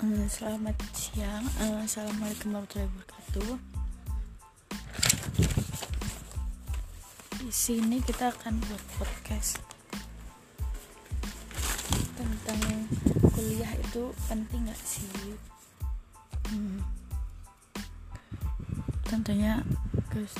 Eh, selamat siang, eh, Assalamualaikum warahmatullahi wabarakatuh. Di sini kita akan buat podcast tentang kuliah itu penting gak sih? Hmm. Tentunya Gus